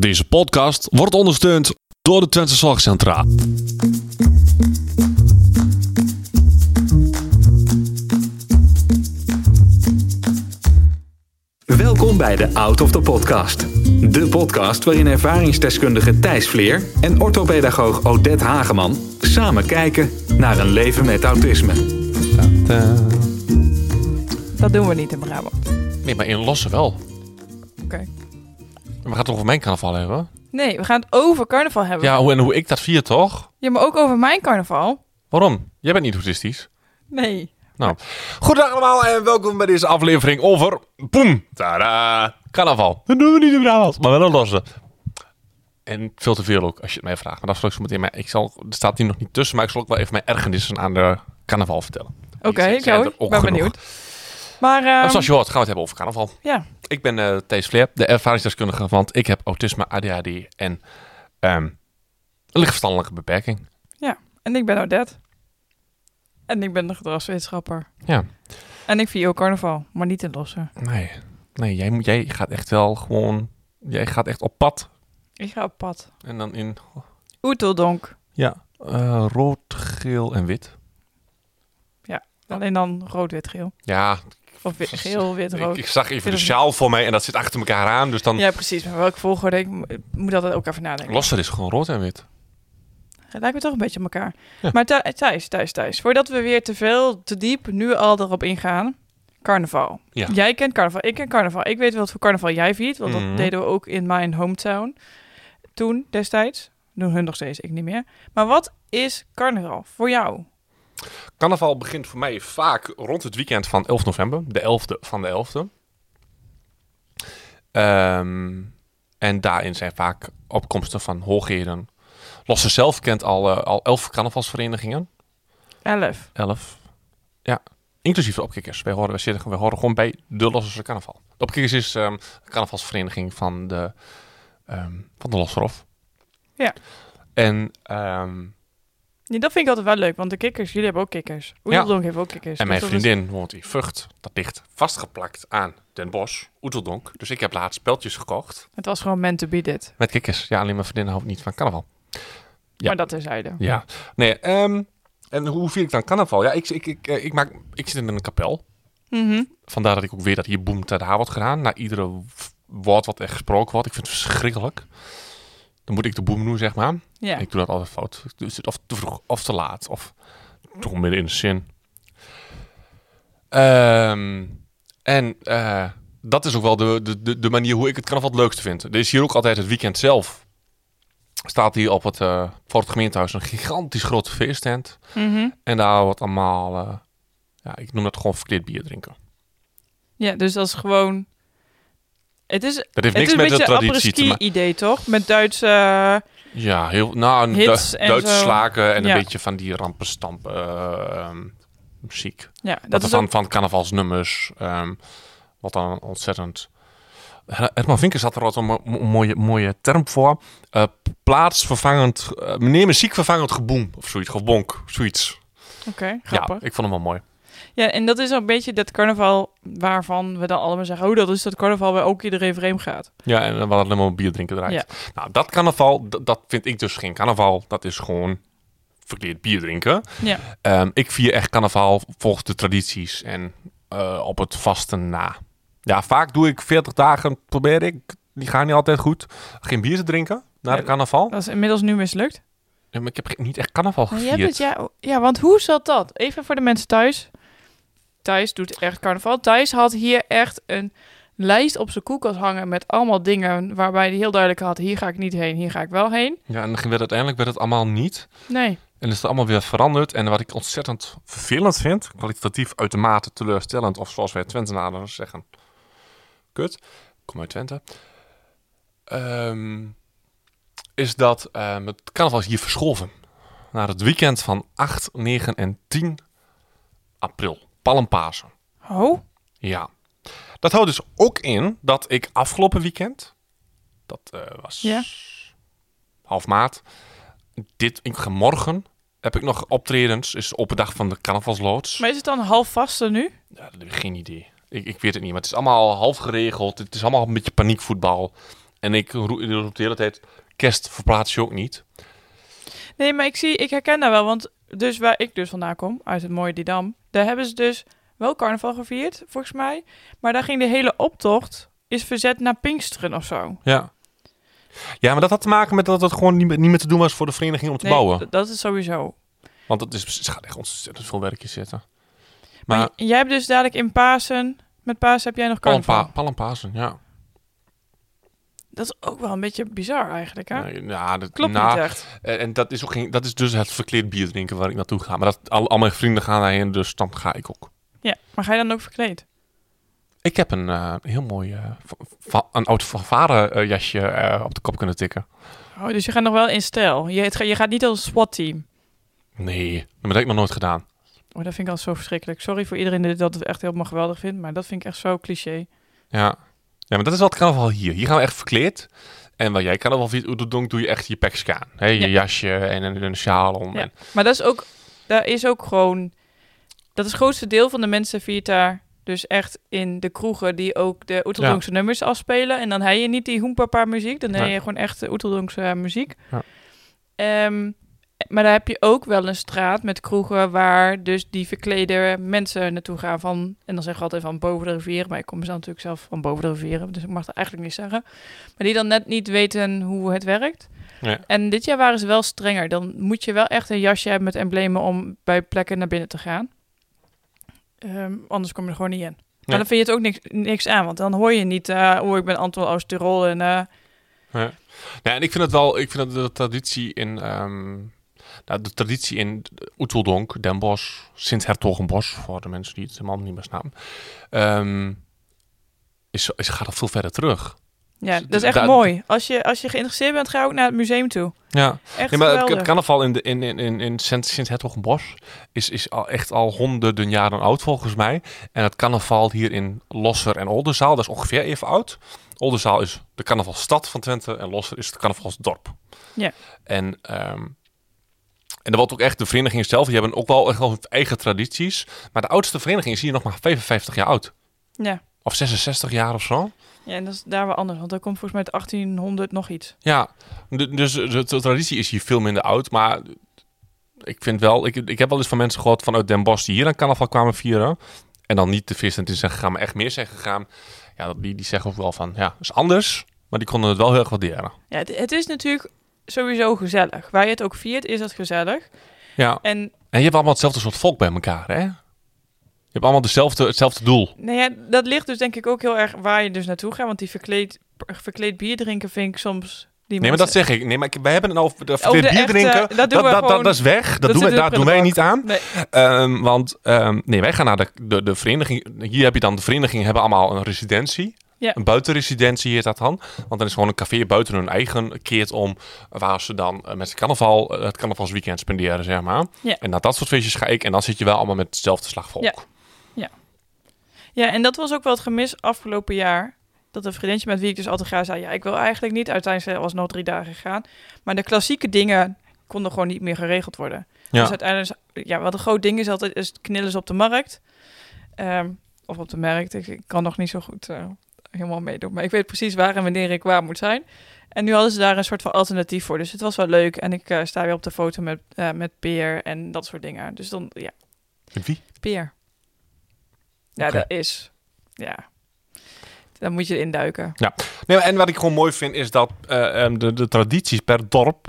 Deze podcast wordt ondersteund door de Twente Zorgcentra. Welkom bij de Out of the Podcast. De podcast waarin ervaringsdeskundige Thijs Vleer en orthopedagoog Odette Hageman samen kijken naar een leven met autisme. Dat doen we niet in Brabant. Nee, maar in Lossen wel. Oké. We gaan het over mijn carnaval hebben. Nee, we gaan het over carnaval hebben. Ja, hoe, en hoe ik dat vier, toch? Ja, maar ook over mijn carnaval. Waarom? Jij bent niet autistisch. Nee. Nou, goedendag allemaal en welkom bij deze aflevering over... Boom! Tada! Carnaval. Dat doen we niet in Brabant, maar wel een losse. En veel te veel ook, als je het mij vraagt. Maar dat zal ik zo meteen... Maar ik zal, er staat hier nog niet tussen, maar ik zal ook wel even mijn ergernissen aan de carnaval vertellen. Oké, Die ik zijn ook. er ook ben genoeg. benieuwd. Maar, ehm, zoals je hoort, gaan we het hebben over carnaval. ja. Ik ben eh Thees de ervaringsdeskundige, want ik heb autisme, ADHD en ehm, een lichtverstandelijke beperking. En ik ben Odette. En ik ben de gedragswetenschapper. Ja, En ik vier ook carnaval, maar niet in Lossen. nee, nee jij, moet, jij gaat echt wel gewoon, jij gaat echt op pad. Ik ga op pad. En dan in, Oeteldonk. ja, eh, rood, geel en wit. Alleen dan rood, wit, geel. Ja, Of wit, geel, wit, rood. ik, ik zag even de sjaal voor mij en dat zit achter elkaar aan, dus dan... Ja, precies. Maar welke volgorde? Ik mo- ik moet altijd ook even nadenken. Losser is gewoon rood en wit. Het lijkt me toch een beetje op elkaar. Ja. Maar Thij- Thijs, Thijs, Thijs. Voordat we weer te veel, te diep nu al erop ingaan. Carnaval. Ja. Jij kent carnaval, ik ken carnaval. Ik weet wat voor carnaval jij viert, want Mhm. dat deden we ook in mijn hometown. Toen, destijds. Doen hun nog steeds, ik niet meer. Maar wat is carnaval voor jou? Carnaval begint voor mij vaak rond het weekend van 11 november. De 11e van de 11e. Ehm, en daarin zijn vaak opkomsten van hoogheden. Losse zelf kent al, eh, al 11 carnavalsverenigingen. Elf. 11. Ja, inclusief de opkikkers. Wij horen, wij zitten, wij horen gewoon bij de Losse carnaval. De opkikkers is ehm, de carnavalsvereniging van de, ehm van de Losserhof. Ja. En, Nee, dat vind ik altijd wel leuk, want de kikkers, jullie hebben ook kikkers. Oeteldonk heeft ook kikkers. En mijn vriendin woont in Vught. Dat ligt vastgeplakt aan Den Bosch, Oeteldonk. Dus ik heb laatst speltjes gekocht Het was gewoon meant to be dit. met kikkers. Ja, alleen mijn vriendin houdt niet van carnaval. Ja. Maar dat terzijde. Ja. Nee, ehm, en hoe vier ik dan carnaval? Ja, ik, ik, ik, eh, ik, maak, ik zit in een kapel. Mhm. Vandaar dat ik ook weet dat hier boem wordt gedaan. Na iedere woord wat er gesproken wordt. Ik vind het verschrikkelijk. Dan moet ik de boem doen, zeg maar. Ja. Ik doe dat altijd fout. Het of te vroeg of te laat. Of toch midden in de zin. Ehm, en eh, dat is ook wel de, de, de, de manier hoe ik het carnaval het leukste vind. Er is hier ook altijd het weekend zelf. Staat hier op het, eh, voor het gemeentehuis een gigantisch grote feesttent. Mhm. En daar wordt allemaal, eh, ja, ik noem dat gewoon verkleed bier drinken. ja, dus dat is gewoon... Het is, Dat heeft het niks met de traditie te maken. idee toch? Met Duitse... Ja, heel, nou, Duitse slaken en Ja. een beetje van die rampenstampen eh, muziek. Ja, dat Dat is van, ook, van carnavalsnummers. ehm, wat dan ontzettend... Her- Herman Vinkers had er altijd een mo- mo- mooie, mooie term voor. Eh, plaatsvervangend... eh meneer muziekvervangend geboem. Of zoiets. Gebonk. Zoiets. Oké, grappig. Ja, ik vond hem wel mooi. Ja, en dat is een beetje dat carnaval waarvan we dan allemaal zeggen... oh, dat is dat carnaval waar ook iedereen vreemd gaat. Ja, en we hadden alleen maar bier drinken eruit. Ja. Nou, dat carnaval, dat vind ik dus geen carnaval. Dat is gewoon verkeerd bier drinken. Ja, Ehm, ik vier echt carnaval volgens de tradities en eh, op het vasten na. Ja, vaak doe ik 40 dagen, probeer ik. Die gaan niet altijd goed. Geen bier te drinken na de Ja, carnaval. dat is inmiddels nu mislukt. Ja, maar ik heb niet echt carnaval Maar gevierd. hebt het, ja, ja, want hoe zat dat? Even voor de mensen thuis. Thijs doet echt carnaval. Thijs had hier echt een lijst op zijn koelkast hangen... met allemaal dingen waarbij hij heel duidelijk had... hier ga ik niet heen, hier ga ik wel heen. Ja, en dan werd uiteindelijk werd het allemaal niet. Nee. En is het allemaal weer veranderd. En wat ik ontzettend vervelend vind, kwalitatief uitermate teleurstellend, of zoals wij Twentenaren zeggen, kut, ik kom uit Twente, Ehm, is dat ehm, het carnaval is hier verschoven naar het weekend van 8, 9 en 10 april, Palmpasen. Oh, Ja. Dat houdt dus ook in dat ik afgelopen weekend, dat eh, was Ja. half maart, dit ik morgen heb ik nog optredens, is de open dag van de carnavalsloods. maar is het dan half vaste nu? Ja, dat heb ik geen idee. Ik, ik weet het niet, maar het is allemaal half geregeld. Het is allemaal een beetje paniekvoetbal. En ik roep de hele tijd, kerst verplaats je ook niet. Nee, maar ik zie, ik herken dat wel, want dus waar ik dus vandaan kom, uit het mooie Didam, daar hebben ze dus wel carnaval gevierd, volgens mij. Maar daar ging de hele optocht, is verzet naar Pinksteren of zo. Ja. Ja, maar dat had te maken met dat het gewoon niet meer, niet meer te doen was voor de vereniging om te Nee, bouwen. dat is sowieso. Want het, is, het gaat echt ontzettend veel werkjes zitten. Maar, jij hebt dus dadelijk in Pasen, met Pasen heb jij nog carnaval. Palmpa, Palmpasen, ja. Dat is ook wel een beetje bizar eigenlijk, hè? Nee, ja, dat, Klopt nou, niet echt. En dat is, ook geen, dat is dus het verkleed bier drinken waar ik naartoe ga. Maar dat, al, al mijn vrienden gaan daarheen, dus dan ga ik ook. Ja, maar ga je dan ook verkleed? Ik heb een eh, heel mooi, va- een oud varen jasje eh, op de kop kunnen tikken. Oh, dus je gaat nog wel in stijl. Je, het je gaat niet als SWAT-team. Nee, dat heb ik nog nooit gedaan. Oh, dat vind ik al zo verschrikkelijk. Sorry voor iedereen die dat echt helemaal geweldig vindt, maar dat vind ik echt zo cliché. Ja. Ja, maar dat is wat carnaval hier. Hier gaan we echt verkleed. En waar jij carnaval viert, doe, doe je echt je peks aan. Hè? Je Ja. jasje en een, een sjaal om. Ja. En, Maar dat is ook, daar is ook gewoon, dat is het grootste deel van de mensen viert daar dus echt in de kroegen die ook de Oeteldonkse nummers afspelen. En dan heb je niet die hoempapa muziek, dan heb Nee. je gewoon echt Oeteldonkse muziek. Ja. Ehm, maar daar heb je ook wel een straat met kroegen waar dus die verklede mensen naartoe gaan van, en dan zeggen we altijd van boven de rivier, maar ik kom zelf natuurlijk zelf van boven de rivieren, dus ik mag dat eigenlijk niet zeggen. Maar die dan net niet weten hoe het werkt. Ja. En dit jaar waren ze wel strenger. Dan moet je wel echt een jasje hebben met emblemen om bij plekken naar binnen te gaan. Ehm, anders kom je er gewoon niet in. Maar dan vind je het ook niks, niks aan, want dan hoor je niet, eh oh, ik ben Anton Oosterol en eh, Ja. Ja, en ik vind het wel, ik vind dat de traditie in, ehm, nou, de traditie in Oeteldonk, Den Bosch, Sint-Hertogenbosch, voor de mensen die het helemaal niet meer snappen, ehm, is, is, gaat al veel verder terug. ja, Dus dat is echt mooi. Als je, als je geïnteresseerd bent, ga ook naar het museum toe. Ja, Echt nee, maar het, het carnaval in, de, in, in, in, in Sint- Sint-Hertogenbosch is, is al echt al honderden jaren oud volgens mij. En het carnaval hier in Losser en Oldenzaal, dat is ongeveer even oud. Oldenzaal is de carnavalstad van Twente en Losser is het carnavalsdorp. Ja. En, ehm, en er wordt ook echt, de vereniging zelf, die hebben ook wel echt wel eigen tradities. Maar de oudste vereniging is hier nog maar 55 jaar oud. Ja. Of 66 jaar of zo. ja, en dat is daar wel anders, want dat komt volgens mij uit 1800 nog iets. Ja, dus de, de traditie is hier veel minder oud. Maar ik vind wel, ik, ik heb wel eens van mensen gehoord vanuit Den Bosch die hier aan carnaval kwamen vieren. En dan niet de vis in zijn gegaan, maar echt meer zijn gegaan. Ja, dat- die, die zeggen ook wel van, ja, is anders. Maar die konden het wel heel erg waarderen. Ja, het, het is natuurlijk sowieso gezellig. Waar je het ook viert, is het gezellig. Ja, En en je hebt allemaal hetzelfde soort volk bij elkaar, hè? Je hebt allemaal dezelfde, hetzelfde doel. Nou ja, dat ligt dus denk ik ook heel erg waar je dus naartoe gaat. Want die verkleed, verkleed bier drinken vind ik soms... Die Nee, maar dat zeg ik. Nee, maar wij hebben het over de, Over de de bier echte- drinken. dat Dat, doen we dat, gewoon- dat is weg. Dat doen we, daar doen wij niet aan. Nee, Ehm, want ehm, nee, wij gaan naar de, de, de vereniging. Hier heb je dan de vereniging hebben allemaal een residentie. Ja. Een buitenresidentie heet dat dan. Want dan is gewoon een café buiten hun eigen keert om. Waar ze dan eh, met z'n carnaval eh, het carnavalsweekend spenderen, zeg maar. Ja. En naar dat soort feestjes ga ik. En dan zit je wel allemaal met hetzelfde slagvolk. Ja. ja, en dat was ook wel het gemis afgelopen jaar. Dat een vriendje met wie ik dus altijd ga zei... Ja, ik wil eigenlijk niet. Uiteindelijk was het nog drie dagen gegaan. Maar de klassieke dingen konden gewoon niet meer geregeld worden. Ja. Dus uiteindelijk... Ja, wat een groot ding is altijd... is het knillen ze op de markt. Ehm, of op de markt. Ik, ik kan nog niet zo goed eh, helemaal meedoen. Maar ik weet precies waar en wanneer ik waar moet zijn. En nu hadden ze daar een soort van alternatief voor. Dus het was wel leuk. En ik eh, sta weer op de foto met, eh, met Peer en dat soort dingen. Dus dan, ja, Met wie? Peer. Ja, dat is... Ja. Dan moet je erin duiken. Nee, en wat ik gewoon mooi vind is dat eh, ehm, de, de tradities per dorp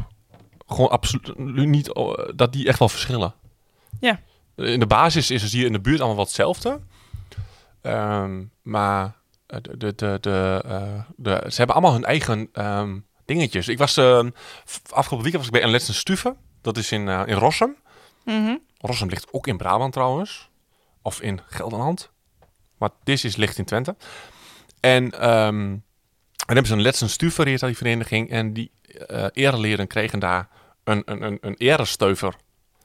gewoon absoluut niet, dat die echt wel verschillen. Ja. In de basis is het hier in de buurt allemaal wat hetzelfde. Ehm, maar de, de, de, de, eh, de, ze hebben allemaal hun eigen ehm, dingetjes. Ik was ehm, afgelopen weekend was ik bij een Letsen Stuve. Dat is in, eh, in Rossum. Mhm. Rossum ligt ook in Brabant trouwens. Of in Gelderland. Maar dit is ligt in Twente. En ehm dan hebben ze een Letsen Stuver, die vereniging. En die eh ereleren kregen daar een, een, een, een eresteuver.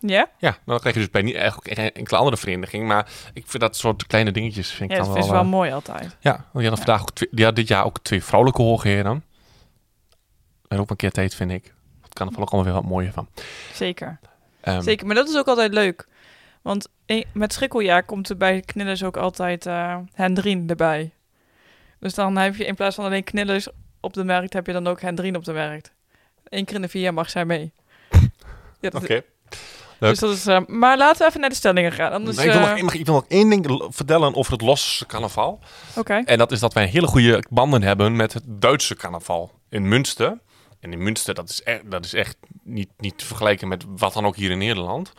Ja? Ja, dan krijg je dus bij niet eigenlijk geen enkele andere vereniging. Maar ik vind dat soort kleine dingetjes vind ik Ja, dan dat is wel... wel eh, mooi altijd. ja, want die hadden vandaag ook twee, hadden dit jaar ook twee vrouwelijke hoogheren. En ook een keer tijd, vind ik. Dat kan er ook allemaal weer wat mooier van. Zeker. Ehm, Zeker, maar dat is ook altijd leuk. Want met schrikkeljaar komt er bij knillers ook altijd eh Hendrien erbij. Dus dan heb je in plaats van alleen knillers op de markt, heb je dan ook Hendrien op de markt. Eén keer in de vier jaar mag zij mee. Ja, Oké. Leuk. dus dat is, eh, maar laten we even naar de stellingen gaan. Anders, Nee, ik, wil eh, nog, ik wil nog één ding vertellen over het Losse carnaval. Oké. En dat is dat wij hele goede banden hebben met het Duitse carnaval in Münster. En in Münster, dat is echt, dat is echt niet, niet te vergelijken met wat dan ook hier in Nederland.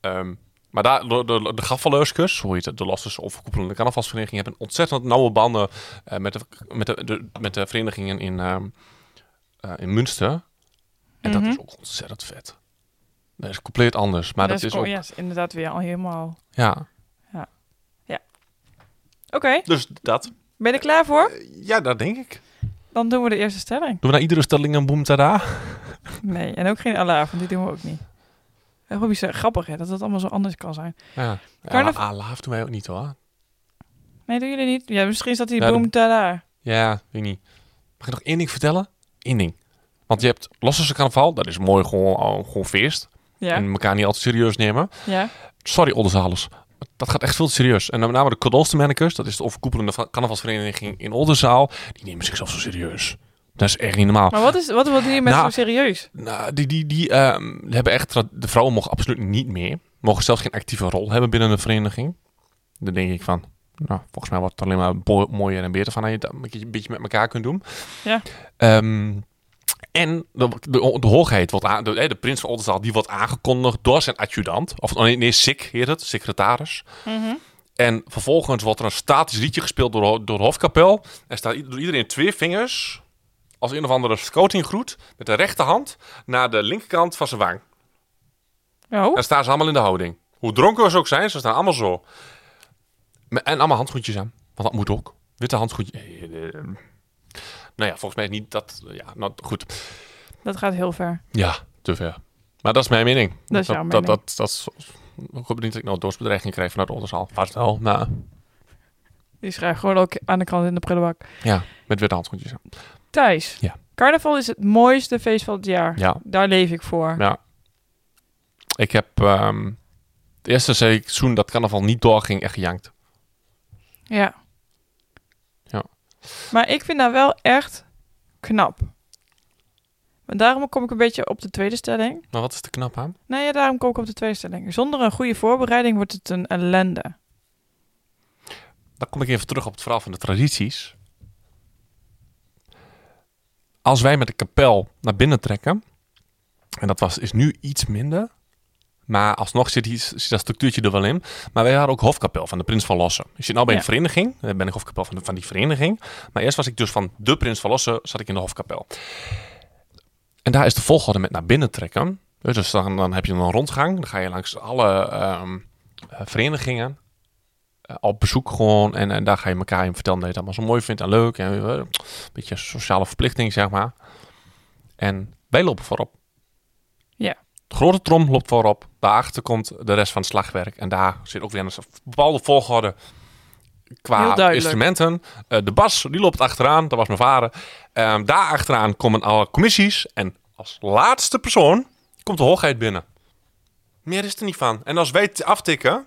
Ehm, maar daar, de, de, de Gaffeleuskers, hoe heet het, de Losses overkoepelende carnavalsvereniging, hebben ontzettend nauwe banden eh, met, de, met, de, de- met de verenigingen in, eh, in Münster. En dat Mhm. is ook ontzettend vet. Dat is compleet anders, maar dat, is ook... ja, is inderdaad weer al helemaal... Ja, Oké, dus dat. ben je er klaar voor? Ja, dat denk ik. Dan doen we de eerste stelling. Doen we naar iedere stelling een boom tada? Nee, en ook geen alarm, want die doen we ook niet. En Robbie is grappig, hè, dat het allemaal zo anders kan zijn. Ja. Carnav- Ja, Alaaf doen wij ook niet hoor. Nee, doen jullie niet? Ja, misschien staat die Ja, boom daar. Ja, weet ik niet. Mag ik nog één ding vertellen? Eén ding. Want je hebt Losse carnaval, dat is mooi gewoon, al- gewoon feest. Ja, En elkaar niet altijd serieus nemen. ja. Sorry, Oldenzalers. Dat gaat echt veel te serieus. En met name de Kodolstenmannekes, dat is de overkoepelende va- carnavalsvereniging in Oldenzaal. Die nemen zichzelf zo serieus. Dat is echt niet normaal. Maar wat, is, wat, doe je met Nou, zo serieus? Nou, die, die, die ehm, hebben echt... De vrouwen mogen absoluut niet meer. Mogen zelfs geen actieve rol hebben binnen de vereniging. Dan denk ik van... Nou, volgens mij wordt het alleen maar mooier en beter van... Dat je een beetje- een beetje met elkaar kunt doen. Ja. Ehm, en de, de, de hoogheid wordt aan... De, de prins van Oldenzaal, die wordt aangekondigd door zijn adjudant. Of oh nee, nee Sik heet het. Secretaris. Mhm. En vervolgens wordt er een statisch liedje gespeeld door, door de hofkapel. En staat door iedereen twee vingers... Als een of andere scoutinggroet met de rechterhand naar de linkerkant van zijn wang. Oh, Dan staan ze allemaal in de houding. Hoe dronken ze ook zijn, ze staan allemaal zo. En allemaal handschoentjes aan. Want dat moet ook. Witte handschoentjes. Nou ja, volgens mij niet dat... Ja, nou goed. dat gaat heel ver. Ja, te ver. Maar dat is mijn mening. Dat is jouw dat, mening. Dat, dat, is... Ik hoop niet dat ik nou doodsbedreiging krijg vanuit Oldenzaal. Vast wel, maar... Die schrijft gewoon ook aan de kant in de prullenbak. Ja, met witte handschoentjes. Thijs, Ja. carnaval is het mooiste feest van het jaar. Ja. Daar leef ik voor. Ja. Ik heb... ehm, het eerste seizoen dat carnaval niet doorging, echt gejankt. Ja. Maar ik vind dat wel echt knap. En daarom kom ik een beetje op de tweede stelling. Maar wat is er knap aan? Nee, ja, daarom kom ik op de tweede stelling. Zonder een goede voorbereiding wordt het een ellende. Dan kom ik even terug op het verhaal van de tradities. Als wij met de kapel naar binnen trekken, en dat was, is nu iets minder, maar alsnog zit, zit dat structuurtje er wel in. Maar wij waren ook hofkapel van de Prins van Lossen. Ik zit nou bij Ja. een vereniging, dan ben ik hofkapel van, de, van die vereniging. Maar eerst was ik dus van de Prins van Lossen, zat ik in de hofkapel. En daar is de volgorde met naar binnen trekken. Dus dan, dan heb je een rondgang, dan ga je langs alle ehm, eh, verenigingen eh, op bezoek gewoon. En, en daar ga je elkaar in vertellen dat je het allemaal zo mooi vindt en leuk. En eh, een beetje sociale verplichting, zeg maar. En wij lopen voorop. Ja. De grote trom loopt voorop. Daarachter komt de rest van het slagwerk. En daar zit ook weer een bepaalde volgorde qua instrumenten. Eh, de bas, die loopt achteraan. Dat was mijn vader. Daar achteraan komen alle commissies. En als laatste persoon komt de hoogheid binnen. Meer is er niet van. En als wij het aftikken,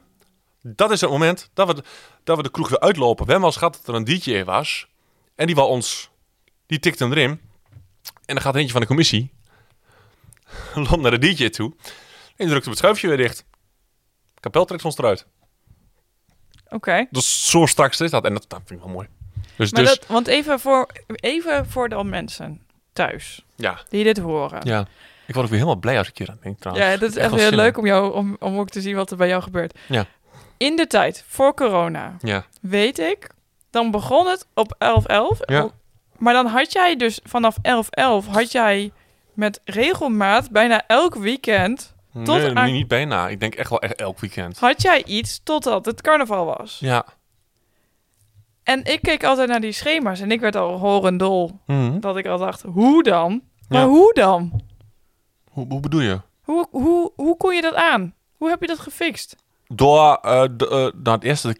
dat is het moment dat we, de- dat we de kroeg weer uitlopen. We hebben eens gehad dat er een DJ was. En die wil ons, die tikt hem erin. En dan gaat er eentje van de commissie. Loopt naar de DJ toe. En drukt op het schuifje weer dicht. Kapel trekt ons eruit. Oké. Dus zo straks is dat. En dat, dat vind ik wel mooi. Dus, Maar dus dat, want even voor, even voor de mensen thuis ja, die dit horen. ja. Ik word ook weer helemaal blij als ik hier aan denk trouwens. Ja, dat is Echt heel leuk om, jou, om, om ook te zien wat er bij jou gebeurt. Ja. In de tijd voor corona, Ja, weet ik, dan begon het op 11-11. Ja. Maar dan had jij dus vanaf 11-11 had jij met regelmaat bijna elk weekend Tot nee, aan- niet bijna. Ik denk echt wel echt elk weekend. had jij iets totdat het carnaval was. Ja. En ik keek altijd naar die schema's en ik werd al horendol. Mhm. Dat ik al dacht, hoe dan? Maar Ja. hoe dan? Hoe, hoe bedoel je? Hoe, hoe, hoe kon je dat aan? Hoe heb je dat gefixt? Door eh, de, eh, na het eerste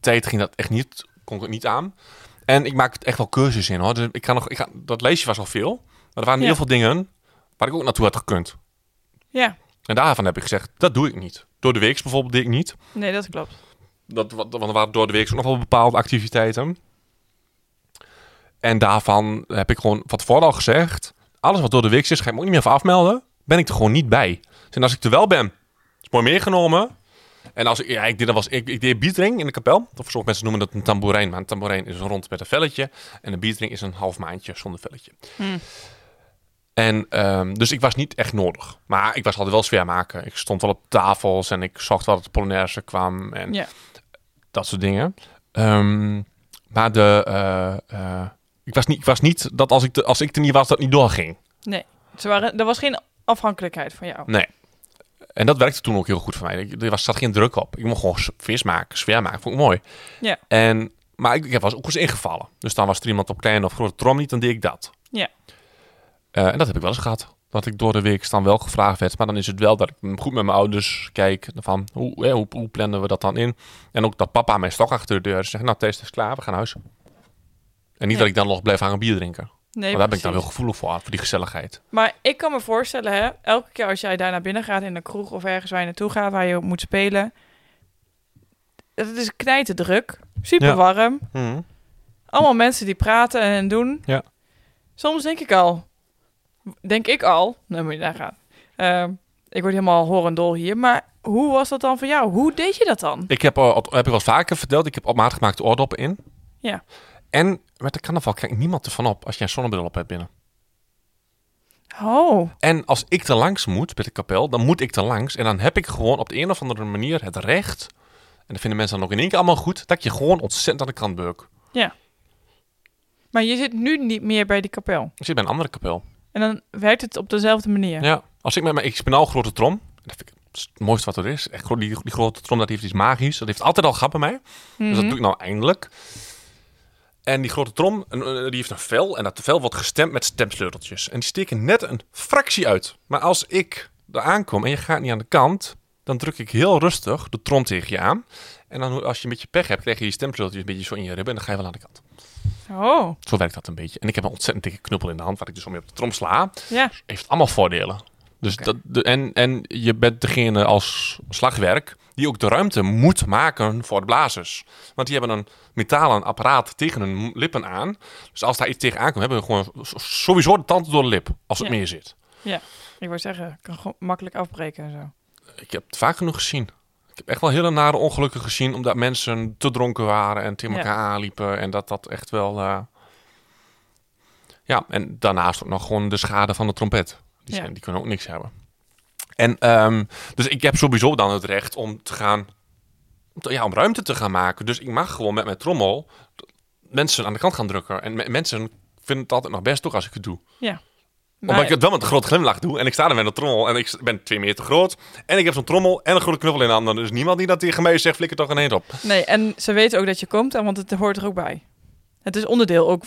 tijd ging dat echt niet, kon ik het niet aan. En ik maak het echt wel cursus in hoor. Dus ik ga nog, ik ga, dat lijstje was al veel. Maar er waren Ja. heel veel dingen waar ik ook naartoe had gekund. Ja, En daarvan heb ik gezegd, dat doe ik niet. Door de week bijvoorbeeld deed ik niet. nee, dat klopt. Dat, wat- want er waren door de week ook nog wel bepaalde activiteiten. En daarvan heb ik gewoon van tevoren al gezegd... alles wat door de week is, ga ik me ook niet meer voor afmelden. Ben ik er gewoon niet bij. Dus en als ik er wel ben, is mooi meegenomen. En als ik, ja, ik deed, dat was, ik, ik deed beatring in de kapel. Of sommige mensen noemen dat een tamboerijn. Maar een tamboerijn is rond met een velletje. En een beatring is een half maandje zonder velletje. Hmm. En ehm, dus ik was niet echt nodig. Maar ik was altijd wel sfeer maken. Ik stond wel op tafels en ik zag wel dat de Polonaise kwam. En Ja. dat soort dingen. Ehm, maar de, eh, eh, ik, was niet, ik was niet dat als ik, de, als ik er niet was, dat niet doorging. Nee, ze waren, er was geen afhankelijkheid van jou. Nee. En dat werkte toen ook heel goed voor mij. Er was, zat geen druk op. Ik mocht gewoon vis maken, sfeer maken. Vond ik mooi. Ja. En, maar ik, ik was ook eens ingevallen. Dus dan was er iemand op kleine of grote trom niet, dan deed ik dat. Ja. Eh, en dat heb ik wel eens gehad. Dat ik door de week dan wel gevraagd werd. Maar dan is het wel dat ik goed met mijn ouders kijk. Van hoe, hè, hoe, hoe plannen we dat dan in? En ook dat papa mijn stok achter de deur zegt. Nou, Thees, het is klaar. We gaan naar huis. En niet Ja. dat ik dan nog blijf hangen bier drinken. Nee, maar daar ben ik dan wel gevoelig voor. Voor die gezelligheid. Maar ik kan me voorstellen, hè, elke keer als jij daar naar binnen gaat in de kroeg of ergens waar je naartoe gaat, waar je moet spelen. Het is knijterdruk, super Ja. warm. Allemaal mensen die praten en doen. Ja. Soms denk ik al, denk ik al, nou moet je daar gaan. Ehm, ik word helemaal horendol hier, maar hoe was dat dan voor jou? Hoe deed je dat dan? Ik heb, al, heb ik wel vaker verteld, ik heb op maat gemaakte oordoppen in. Ja. En met de carnaval kijkt niemand ervan op als je een zonnebril op hebt binnen. Oh, En als ik er langs moet bij de kapel, dan moet ik er langs. En dan heb ik gewoon op de een of andere manier het recht. En dat vinden mensen dan ook in één keer allemaal goed. Dat je gewoon ontzettend aan de kant beuk. maar je zit nu niet meer bij die kapel. Ik zit bij een andere kapel. En dan werkt het op dezelfde manier. Ja. Als ik met mijn, een grote trom. Dat vind ik het mooiste wat er is. Echt, die, die grote trom, dat heeft iets magisch. Dat heeft altijd al gehad bij mij. Dus dat Mhm. doe ik nou eindelijk. En die grote trom, eh, die heeft een vel. En dat vel wordt gestemd met stemsleuteltjes. En die steken net een fractie uit. Maar als ik er aankom en je gaat niet aan de kant... dan druk ik heel rustig de trom tegen je aan. En dan als je een beetje pech hebt, krijg je die stemsleuteltjes een beetje zo in je ribben. En dan ga je wel aan de kant. Oh, Zo werkt dat een beetje. En ik heb een ontzettend dikke knuppel in de hand... waar ik dus om mee op de trom sla. ja. Heeft allemaal voordelen. Dus dat, de, en, en je bent degene als slagwerk die ook de ruimte moet maken voor de blazers. Want die hebben een metalen apparaat tegen hun lippen aan. Dus als daar iets tegen aankomt, hebben we gewoon sowieso de tanden door de lip. Als het Ja. meer zit. Ik wou zeggen, kan gewoon makkelijk afbreken en zo. Ik heb het vaak genoeg gezien. Ik heb echt wel hele nare ongelukken gezien. Omdat mensen te dronken waren en tegen Ja. elkaar aanliepen. En dat dat echt wel... eh, Ja, en daarnaast ook nog gewoon de schade van de trompet. Die, Ja. die kunnen ook niks hebben. En ehm, dus ik heb sowieso dan het recht om te gaan... Ja, om ruimte te gaan maken. Dus ik mag gewoon met mijn trommel mensen aan de kant gaan drukken. En me- mensen vinden het altijd nog best ook als ik het doe. Omdat ik het wel met een grote glimlach doe. En ik sta er met een trommel. En ik ben twee meter groot. En ik heb zo'n trommel en een grote knuffel in de handen. Dus niemand die dat tegen mij zegt, flikker toch een eend op. Nee, en ze weten ook dat je komt, want het hoort er ook bij. Het is onderdeel ook.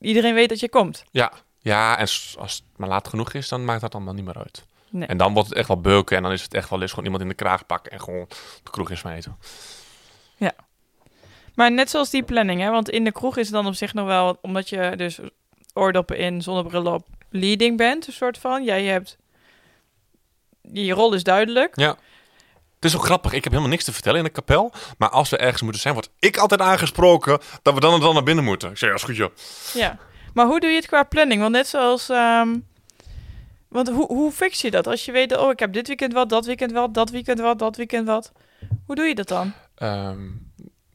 Iedereen weet dat je komt. Ja, ja en als het maar laat genoeg is, dan maakt dat allemaal niet meer uit. Nee. En dan wordt het echt wel beuken. En dan is het echt wel eens gewoon iemand in de kraag pakken. En gewoon de kroeg in smijten. Maar net zoals die planning, hè? Want in de kroeg is het dan op zich nog wel, omdat je dus oordoppen in, zonnebril op, leading bent, een soort van. Jij hebt. Je rol is duidelijk. Ja. Het is ook grappig. Ik heb helemaal niks te vertellen in de kapel. Maar als we ergens moeten zijn, word ik altijd aangesproken dat we dan en dan naar binnen moeten. Ik zeg, ja, is goed joh. Ja. Maar hoe doe je het qua planning? Want net zoals. ehm, want hoe, hoe fix je dat? Als je weet, oh, ik heb dit weekend wat, dat weekend wat, dat weekend wat, dat weekend wat. Hoe doe je dat dan? Ehm,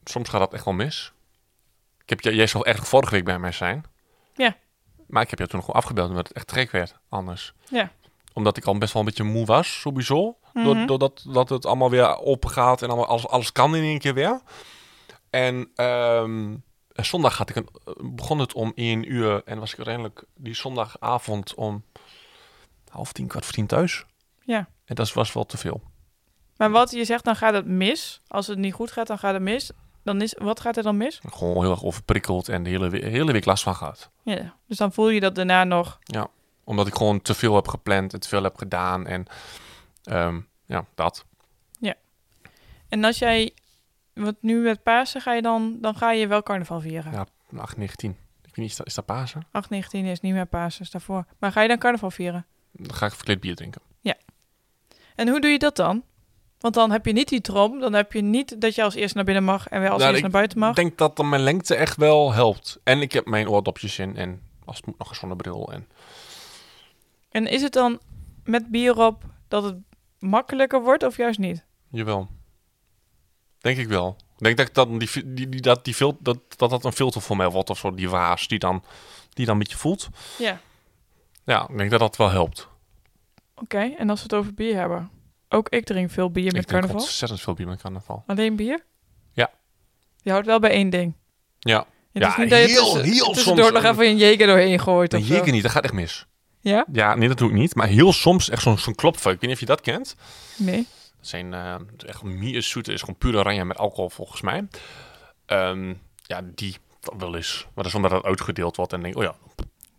soms gaat dat echt wel mis. Ik heb, jij jij zou echt vorige week bij mij zijn. Ja. Maar ik heb jou toen gewoon afgebeld omdat het echt gek werd anders. Ja. Omdat ik al best wel een beetje moe was, sowieso. Mhm. Doordat dat het allemaal weer open gaat en allemaal, alles, alles kan in één keer weer. En ehm, zondag had ik een, begon het om één uur en was ik uiteindelijk die zondagavond om half tien, kwart voor tien thuis. Ja. En dat was wel te veel. Maar wat je zegt, dan gaat het mis. Als het niet goed gaat, dan gaat het mis. Dan is, wat gaat er dan mis? Gewoon heel erg overprikkeld en de hele, hele week last van gehad. Ja. Dus dan voel je dat daarna nog. Omdat ik gewoon te veel heb gepland en te veel heb gedaan. En ehm, ja, dat. En als jij, wat nu met Pasen, ga je dan, dan ga je wel carnaval vieren. Ja. 8, 19. Ik weet niet, is dat, is dat Pasen? 8, 19 is niet meer Pasen, is daarvoor. Maar ga je dan carnaval vieren? Dan ga ik verkleed bier drinken. En hoe doe je dat dan? Want dan heb je niet die trom. Dan heb je niet dat je als eerste naar binnen mag en weer als Nou, eerste naar buiten mag. Ik denk dat dan mijn lengte echt wel helpt. En ik heb mijn oordopjes in en als het moet nog een zonnebril. En En is het dan met bier op dat het makkelijker wordt of juist niet? jawel. Denk ik wel. Ik denk dat ik dan die, die, die, dat, die fil- dat, dat dat een filter voor mij wordt of zo. Die waas die dan, die dan een beetje voelt. Ja. Ja, ik denk dat dat wel helpt. Oké, en als we het over bier hebben. Ook ik drink veel bier met ik drink carnaval. ontzettend veel bier met carnaval. Alleen bier? Ja. Je houdt wel bij één ding. Ja. Het Ja, is niet dat je heel- tussen- heel tussendoor nog even een jeger doorheen gooit. Zo. zeker niet. Dat gaat echt mis. Ja? Ja, nee, dat doe ik niet. Maar heel soms echt zo'n zo'n klopfuik. Ik weet niet of je dat kent. Nee. Dat zijn eh, echt meer zoete. is gewoon puur oranje met alcohol volgens mij. Ehm, ja, die wel eens. Maar dat is omdat dat uitgedeeld wordt en denk ik, oh ja,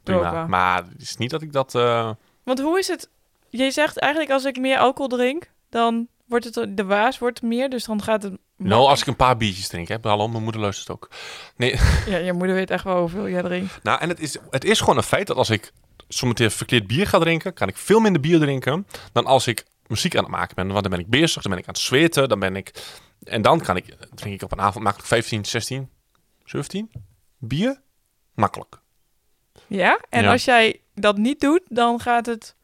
prima. Maar het is niet dat ik dat... eh, Want hoe is het? Je zegt eigenlijk als ik meer alcohol drink, dan wordt het de waas wordt meer, dus dan gaat het. nou, als ik een paar biertjes drink, hè. Hallo, mijn moeder luistert ook. Nee, Ja, je moeder weet echt wel hoeveel jij drinkt. nou, en het is, het is gewoon een feit dat als ik zometeen verkeerd bier ga drinken, kan ik veel minder bier drinken dan als ik muziek aan het maken ben. Want dan ben ik bezig, dan ben ik aan het zweten, dan ben ik... En dan kan ik, drink ik op een avond makkelijk 15, 16, 17 bier. Makkelijk. Ja? En Ja. als jij dat niet doet, dan gaat het.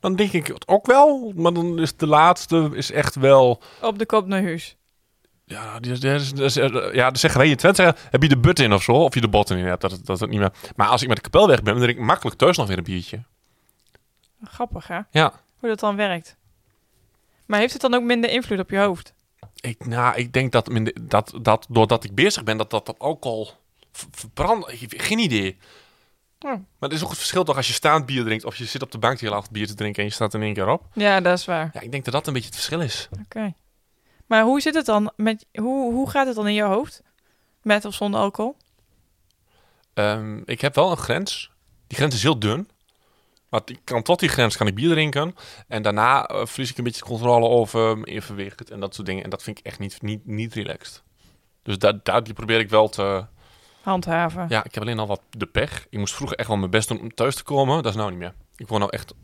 Dan denk ik het ook wel, maar dan is de laatste is echt wel... Op de kop naar huis. Ja, die, die, die- die- ja, dan zeggen wij in Twente, heb je de but in of zo? Of je de botten in hebt, dat dat niet meer... Maar als ik met de kapel weg ben, dan drink ik makkelijk thuis nog weer een biertje. Grappig, hè? Ja. Hoe dat dan werkt. Maar heeft het dan ook minder invloed op je hoofd? Ik, nou, ik denk dat, minder- dat, dat doordat ik bezig ben, dat dat, dat alcohol v- verbrandt. Ik heb geen idee. Oh. Maar het is ook het verschil toch als je staand bier drinkt of je zit op de bank heel acht bier te drinken en je staat in één keer op. Ja, dat is waar. Ja, ik denk dat dat een beetje het verschil is. Oké. Maar hoe zit het dan met. Hoe, hoe gaat het dan in je hoofd? Met of zonder alcohol? Ehm, ik heb wel een grens. Die grens is heel dun. Maar ik kan tot die grens kan ik bier drinken. En daarna eh, verlies ik een beetje controle over mijn evenwicht en dat soort dingen. En dat vind ik echt niet, niet, niet relaxed. Dus daar, daar die probeer ik wel te... Handhaven. Ja, ik heb alleen al wat de pech. Ik moest vroeger echt wel mijn best doen om thuis te komen. Dat is nou niet meer. Ik woon nou echt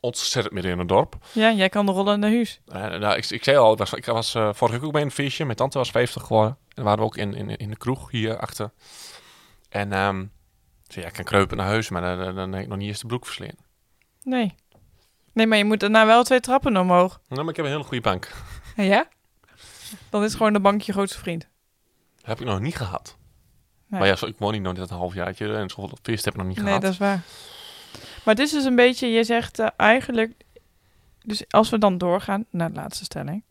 ontzettend midden in het dorp. Ja, jij kan de rollen naar huis. Nou, ik, ik zei al, ik was, ik was eh, vorige week ook bij een feestje. Mijn tante was 50 geworden. En waren we ook in, in, in de kroeg hier achter. En ehm ik zei, ja, ik kan kruipen naar huis, maar dan, dan, heb ik nog niet eens de broek versleen. Nee. Nee, maar je moet daarna wel twee trappen omhoog. Nou, maar ik heb een hele goede bank. Ja? Dan is gewoon de bank je grootste vriend. heb ik nog niet gehad. Nee. Maar ja, zo, ik woon niet nog net een halfjaartje. En zoveel feest heb ik nog niet Nee, gehad. dat is waar. Maar het is dus een beetje, je zegt eh, eigenlijk, dus als we dan doorgaan naar de laatste stelling.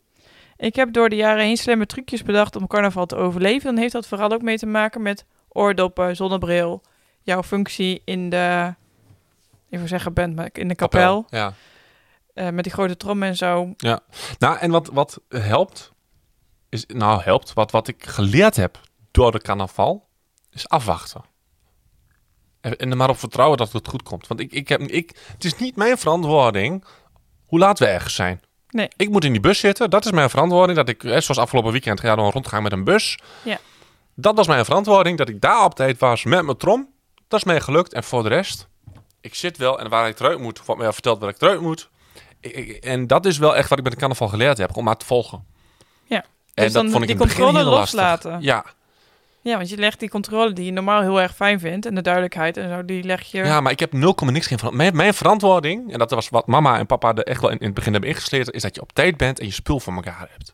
Ik heb door de jaren heen slimme trucjes bedacht om carnaval te overleven. Dan heeft dat vooral ook mee te maken met oordoppen, zonnebril, jouw functie in de, ik wil zeggen band, maar in de kapel, Ja. eh, met die grote trom en zo. Nou, en wat, wat helpt, is, nou helpt, wat, wat ik geleerd heb door de carnaval, is afwachten. En, er maar op vertrouwen dat het goed komt. Want ik, ik heb, ik, het is niet mijn verantwoording hoe laat we ergens zijn. Nee. Ik moet in die bus zitten, dat is mijn verantwoording. Dat ik, zoals afgelopen weekend, ga dan rondgaan met een bus. Ja. Dat was mijn verantwoording, dat ik daar op tijd was met mijn trom. Dat is mij gelukt. En voor de rest, ik zit wel en waar ik eruit moet, wordt mij verteld waar ik eruit moet. Ik- ik- en dat is wel echt wat ik met de carnaval geleerd heb, om maar te volgen. Ja. En Dus dat dan vond ik die in het begin controle heel lastig. loslaten. Ja, Ja, want je legt die controle die je normaal heel erg fijn vindt en de duidelijkheid en zo, die leg je... ja, maar ik heb 0, niks geen verantwoording. Mijn, mijn verantwoording, en dat was wat mama en papa er echt wel in, in het begin hebben ingesleten, is dat je op tijd bent en je spul voor elkaar hebt.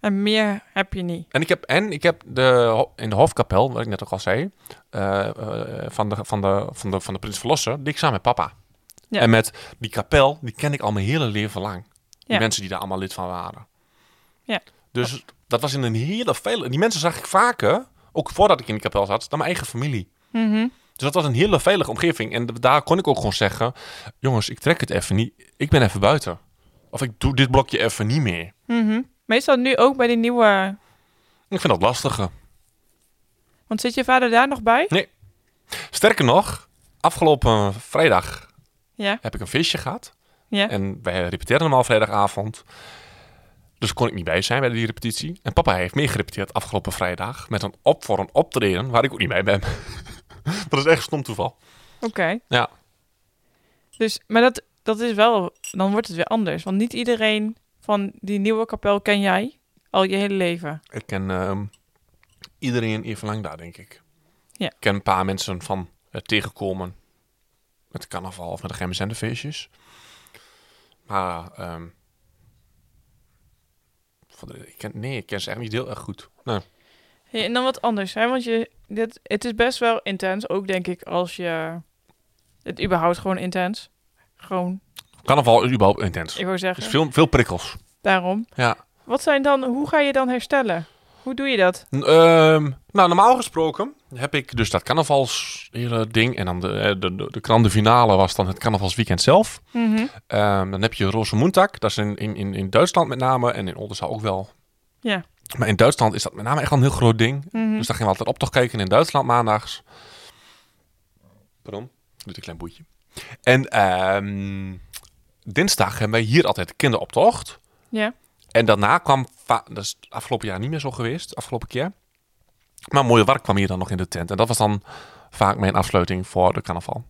En meer heb je niet. En ik heb, en ik heb de, in de hofkapel, wat ik net ook al zei, eh, eh, van, de, van, de, van, de, van de Prins Verlosser, die ik samen met papa. Ja. En met die kapel, die ken ik al mijn hele leven lang. Die Ja. mensen die daar allemaal lid van waren. Ja. Dus dat was in een hele vele... Die mensen zag ik vaker, ook voordat ik in die kapel zat, dan mijn eigen familie. Mhm. Dus dat was een hele veilige omgeving. En daar kon ik ook gewoon zeggen, jongens, ik trek het even niet. Ik ben even buiten. Of ik doe dit blokje even niet meer. Mhm. Meestal nu ook bij die nieuwe... Ik vind dat lastiger. Want zit je vader daar nog bij? Sterker nog, afgelopen vrijdag Ja. heb ik een feestje gehad. Ja. En wij repeteerden hem al vrijdagavond. Dus kon ik niet bij zijn bij die repetitie. En papa heeft meegerepeteerd afgelopen vrijdag. Met een op voor een optreden waar ik ook niet bij ben. dat is echt stom toeval. Oké. Ja. Dus, maar dat, dat is wel, dan wordt het weer anders. Want niet iedereen van die nieuwe kapel ken jij al je hele leven. Ik ken ehm, iedereen even lang daar, denk ik. Ja. Ik ken een paar mensen van het tegenkomen met de carnaval of met de geheime zenderfeestjes. Maar ehm, de- ik ken, nee, ik ken ze echt niet heel erg goed. Nee. Hey, en dan wat anders, hè? Want je, dit, het is best wel intens, ook denk ik, als je... Het überhaupt gewoon intens. Gewoon, Carnaval is überhaupt intens. ik wou Er zeggen, is veel, veel prikkels. daarom. Ja. Wat zijn dan, hoe ga je dan herstellen? Hoe doe je dat? Ehm, nou, normaal gesproken heb ik dus dat carnavals hele ding. En dan de, eh, de, de, de grande finale was dan het carnavalsweekend zelf. Mhm. Ehm, dan heb je Rosenmontag. Dat is in, in, in, Duitsland met name. En in Oldenzaal ook wel. Ja. Maar in Duitsland is dat met name echt wel een heel groot ding. Mhm. Dus daar gingen we altijd optocht kijken in Duitsland maandags. Pardon, doet een klein boetje. En ehm, dinsdag hebben wij hier altijd de kinderoptocht. Ja. En daarna kwam, dat is afgelopen jaar niet meer zo geweest, afgelopen keer. Maar Mooie Wark kwam hier dan nog in de tent. En dat was dan vaak mijn afsluiting voor de carnaval.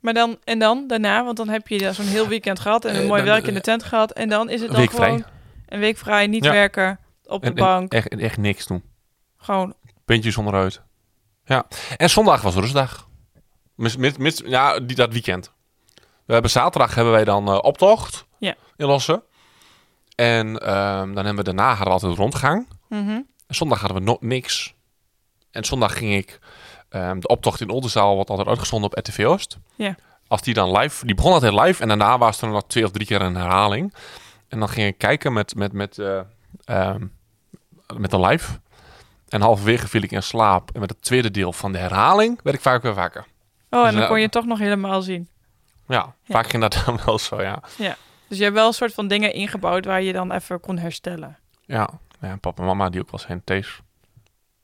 Maar dan, en dan, daarna, want dan heb je zo'n heel weekend gehad en een Eh, mooi dan, werk in de eh, tent gehad. En dan is het Een dan week vrij. gewoon een week vrij, niet Ja. werken, op de En, en bank. echt, echt niks doen. Gewoon, Puntjes onderuit. Ja. En zondag was rustdag. Mis, mis, mis- ja, die, dat weekend. We hebben zaterdag hebben wij dan eh, optocht Ja. in Lossen. En ehm, dan hebben we daarna hadden we altijd rondgang. mhm. En zondag hadden we nog niks. En zondag ging ik ehm, de optocht in Oldenzaal wordt altijd uitgezonden op RTV Oost. Ja. Als die dan live, die begon altijd live en daarna was er nog twee of drie keer een herhaling. En dan ging ik kijken met, met, met, eh, ehm, met de live. En halverwege viel ik in slaap. En met het tweede deel van de herhaling werd ik vaak weer wakker. Oh, en Dus, dan eh, kon je het toch nog helemaal zien. Ja, Ja. vaak ging dat dan wel zo, ja. Dus je hebt wel een soort van dingen ingebouwd waar je dan even kon herstellen. Ja, ja papa en mama die ook wel zijn Thees.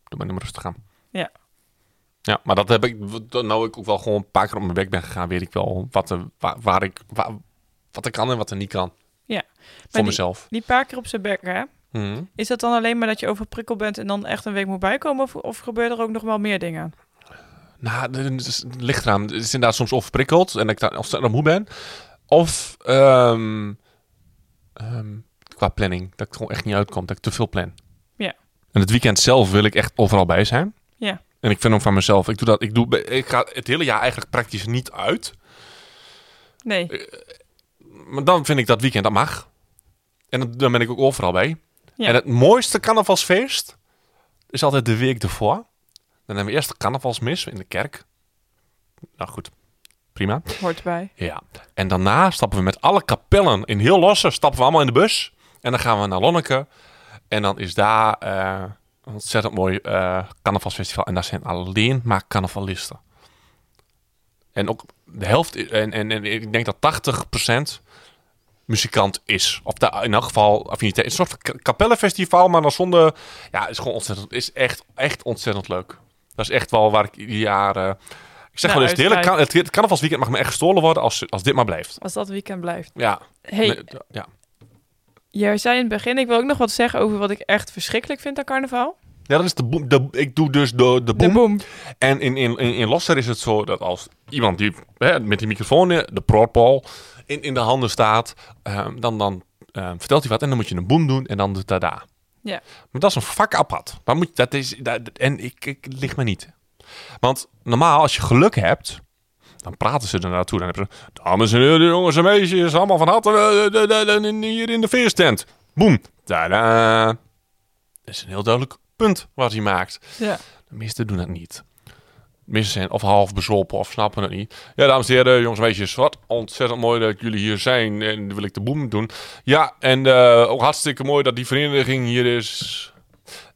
Doe maar niet rustig aan. Ja. Ja, maar dat heb ik, nou ik ook wel gewoon een paar keer op mijn weg ben gegaan, weet ik wel wat, er, waar, waar ik, waar, wat ik kan en wat er niet kan. Ja. Voor die- mezelf. Die paar keer op zijn bek, hè? Mhm. Is dat dan alleen maar dat je overprikkeld bent en dan echt een week moet bijkomen? Of, of gebeuren er ook nog wel meer dingen? Nou, het is- het ligt eraan. Het is inderdaad soms overprikkeld en ik dan ontzettend moe ben. Of ehm, ehm, qua planning, dat ik gewoon echt niet uitkom, dat ik te veel plan. Ja. En het weekend zelf wil ik echt overal bij zijn. Ja. En ik vind ook van mezelf, ik doe dat, ik doe, ik ga het hele jaar eigenlijk praktisch niet uit. Nee. Maar dan vind ik dat weekend, dat mag. En dan, dan ben ik ook overal bij. Ja. En het mooiste carnavalsfeest is altijd de week ervoor. Dan hebben we eerst de carnavalsmis in de kerk. Nou goed, prima. Hoort erbij. Ja. En daarna stappen we met alle kapellen in heel losse, stappen we allemaal in de bus. En dan gaan we naar Lonneke. En dan is daar eh, een ontzettend mooi carnavalsfestival. En daar zijn alleen maar carnavalisten. En ook de helft, en, en, en ik denk dat 80% muzikant is. Of daar in elk geval affiniteit. Een soort ka- kapellenfestival, maar dan zonder... Ja, is gewoon ontzettend, is echt, echt ontzettend leuk. Dat is echt wel waar ik ieder jaar... ik zeg Nou, wel eens, het, hele kan, het, het carnavalsweekend mag me echt gestolen worden als, als dit maar blijft. Als dat weekend blijft. Ja. Hey, Nee, ja. jij zei in het begin, ik wil ook nog wat zeggen over wat ik echt verschrikkelijk vind aan carnaval. ja, dat is de boom. De, ik doe dus de, de De boom. boom. En in, in, in, in Losser is het zo dat als iemand die hè, met die microfoon, eh, de proorpol, in, in de handen staat, ehm, dan, dan ehm, vertelt hij wat en dan moet je een boom doen en dan de tada. Ja. Maar dat is een vak apart. Maar moet, dat is, dat, en ik, ik ligt me niet. Want normaal, als je geluk hebt, dan praten ze er naartoe. Dan hebben ze, dames en heren, jongens en meisjes, allemaal van harte eh, de- in- hier in de feesttent. Boom. Tada. Dat is een heel duidelijk punt wat hij maakt. Ja. De meesten doen dat niet. De meesten zijn of half bezopen of snappen het niet. Ja, dames en heren, jongens en meisjes, wat ontzettend mooi dat jullie hier zijn. En wil ik de boem doen. Ja, en eh, ook hartstikke mooi dat die vereniging hier is.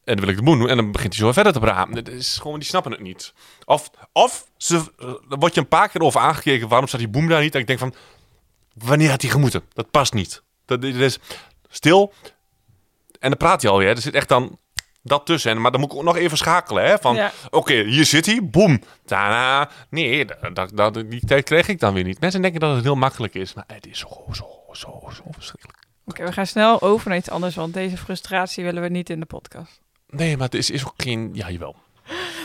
En dan wil ik de boem doen. En dan begint hij zo verder te praten. Het is gewoon, die snappen het niet. Of, of ze, dan word je een paar keer over aangekeken. Waarom staat die boem daar niet? En ik denk van, wanneer had hij gemoeten? Dat past niet. Dat, is stil. En dan praat hij alweer. Er zit echt dan dat tussen. Maar dan moet ik ook nog even schakelen. Hè? Van, Ja. oké, hier zit hij. Boem. Daarna. Nee, dat, dat, dat- die tijd kreeg ik dan weer niet. Mensen denken dat het heel makkelijk is. Maar het is zo, zo, zo, zo verschrikkelijk. Oké, we gaan snel over naar iets anders, want deze frustratie willen we niet in de podcast. Nee, maar het is, is ook geen... Ja, jawel.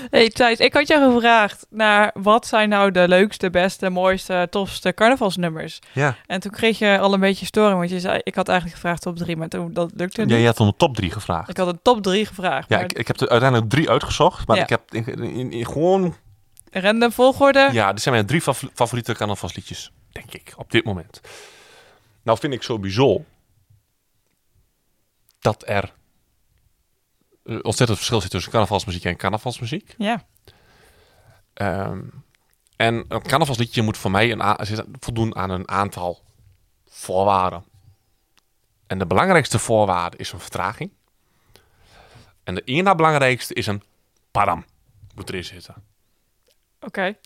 Hey Thijs, ik had jou gevraagd naar wat zijn nou de leukste, beste, mooiste, tofste carnavalsnummers. Ja. En toen kreeg je al een beetje storing, want je zei, ik had eigenlijk gevraagd top drie, maar toen, dat lukte Ja, niet. je had om de top drie gevraagd. Ik had een top drie gevraagd, Ja, maar ik, ik heb er uiteindelijk drie uitgezocht. Maar Ja. ik heb in, in- in gewoon... random volgorde. Ja, dit zijn mijn drie fa- favoriete carnavalsliedjes. Denk ik, op dit moment. Nou vind ik sowieso... dat er ontzettend verschil zit tussen carnavalsmuziek en carnavalsmuziek. Ja. Ehm, en een carnavalsliedje moet voor mij een voldoen aan een aantal voorwaarden. En de belangrijkste voorwaarde is een vertraging. En de ene na belangrijkste is een padam. Moet erin zitten. Oké.